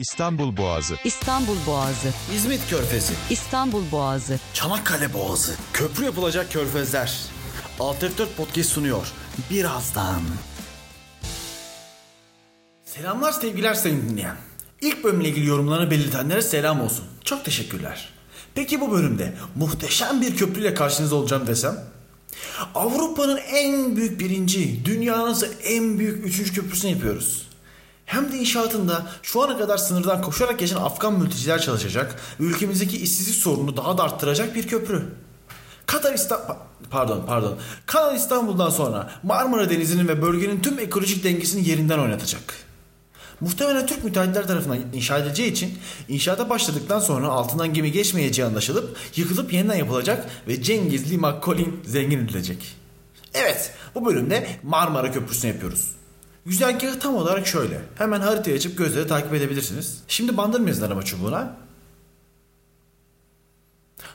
İstanbul Boğazı, İstanbul Boğazı, İzmit Körfezi, İstanbul Boğazı, Çanakkale Boğazı, köprü yapılacak körfezler. Alt F4 Podcast sunuyor. Birazdan. Selamlar sevgiler sayın dinleyen. İlk bölümle ilgili yorumlarını belirtenlere selam olsun. Çok teşekkürler. Peki bu bölümde muhteşem bir köprüyle karşınızda olacağım desem? Avrupa'nın en büyük birinci, dünyanın en büyük üçüncü köprüsünü yapıyoruz. Hem de inşaatında şu ana kadar sınırdan koşarak geçen Afgan mülteciler çalışacak ülkemizdeki işsizlik sorununu daha da arttıracak bir köprü. Katar İstanbul, pardon pardon, Kanal İstanbul'dan sonra Marmara Denizi'nin ve bölgenin tüm ekolojik dengesini yerinden oynatacak. Muhtemelen Türk müteahhitler tarafından inşa edileceği için inşaata başladıktan sonra altından gemi geçmeyeceği anlaşılıp yıkılıp yeniden yapılacak ve Cengiz Lima Colin zengin edilecek. Evet bu bölümde Marmara Köprüsü'nü yapıyoruz. Güzergahı tam olarak şöyle. Hemen haritayı açıp gözleri takip edebilirsiniz. Şimdi bandırmayız arama çubuğuna.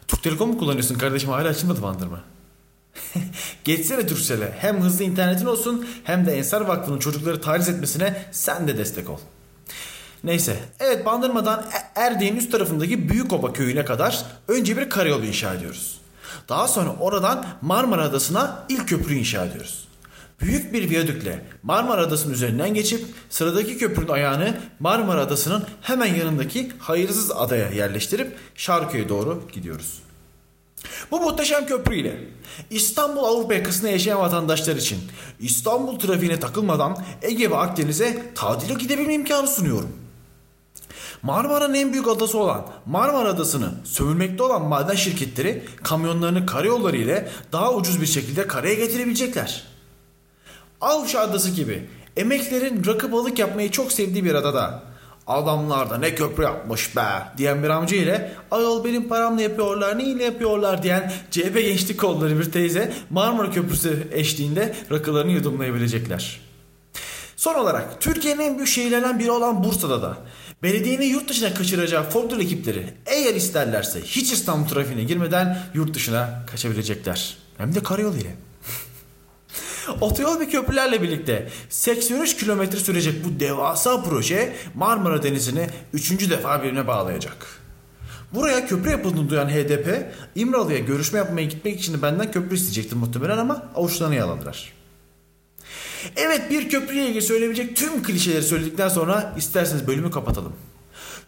Türk Telekom mu kullanıyorsun kardeşim? Hala açılmadı bandırma. Geçsene Turkcell'e. Hem hızlı internetin olsun hem de Ensar Vakfı'nın çocukları taciz etmesine sen de destek ol. Neyse. Evet Bandırma'dan E- Erdek'in üst tarafındaki Büyükoba köyüne kadar önce bir karayolu inşa ediyoruz. Daha sonra oradan Marmara Adası'na ilk köprü inşa ediyoruz. Büyük bir viyadükle Marmara Adası'nın üzerinden geçip sıradaki köprünün ayağını Marmara Adası'nın hemen yanındaki hayırsız adaya yerleştirip Şarköy'e doğru gidiyoruz. Bu muhteşem köprü ile İstanbul Avrupa yakasında yaşayan vatandaşlar için İstanbul trafiğine takılmadan Ege ve Akdeniz'e tatile gidebilme imkanı sunuyorum. Marmara'nın en büyük adası olan Marmara Adası'nı sömürmekte olan maden şirketleri kamyonlarını karayolları ile daha ucuz bir şekilde karaya getirebilecekler. Avşa Adası gibi emeklerin rakı balık yapmayı çok sevdiği bir adada adamlar da ne köprü yapmış be diyen bir amca ile ayol benim paramla yapıyorlar neyle yapıyorlar diyen CHP gençlik kolları bir teyze Marmara Köprüsü eşliğinde rakılarını yudumlayabilecekler. Son olarak Türkiye'nin en büyük şehirlerinden biri olan Bursa'da da belediyenin yurt dışına kaçıracağı Fordul ekipleri eğer isterlerse hiç İstanbul trafiğine girmeden yurt dışına kaçabilecekler. Hem de karayolu ile. Otoyol ve köprülerle birlikte 83 kilometre sürecek bu devasa proje Marmara Denizi'ni 3. defa birbirine bağlayacak. Buraya köprü yapıldığını duyan HDP, İmralı'ya görüşme yapmaya gitmek için de benden köprü isteyecekti muhtemelen ama avuçlarını yaladılar. Evet bir köprüyle ilgili söyleyebilecek tüm klişeleri söyledikten sonra isterseniz bölümü kapatalım.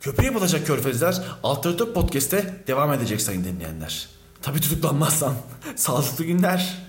Köprü yapılacak körfezler Alternatif Podcast'te devam edecek sayın dinleyenler. Tabi tutuklanmazsan. Sağlıklı günler.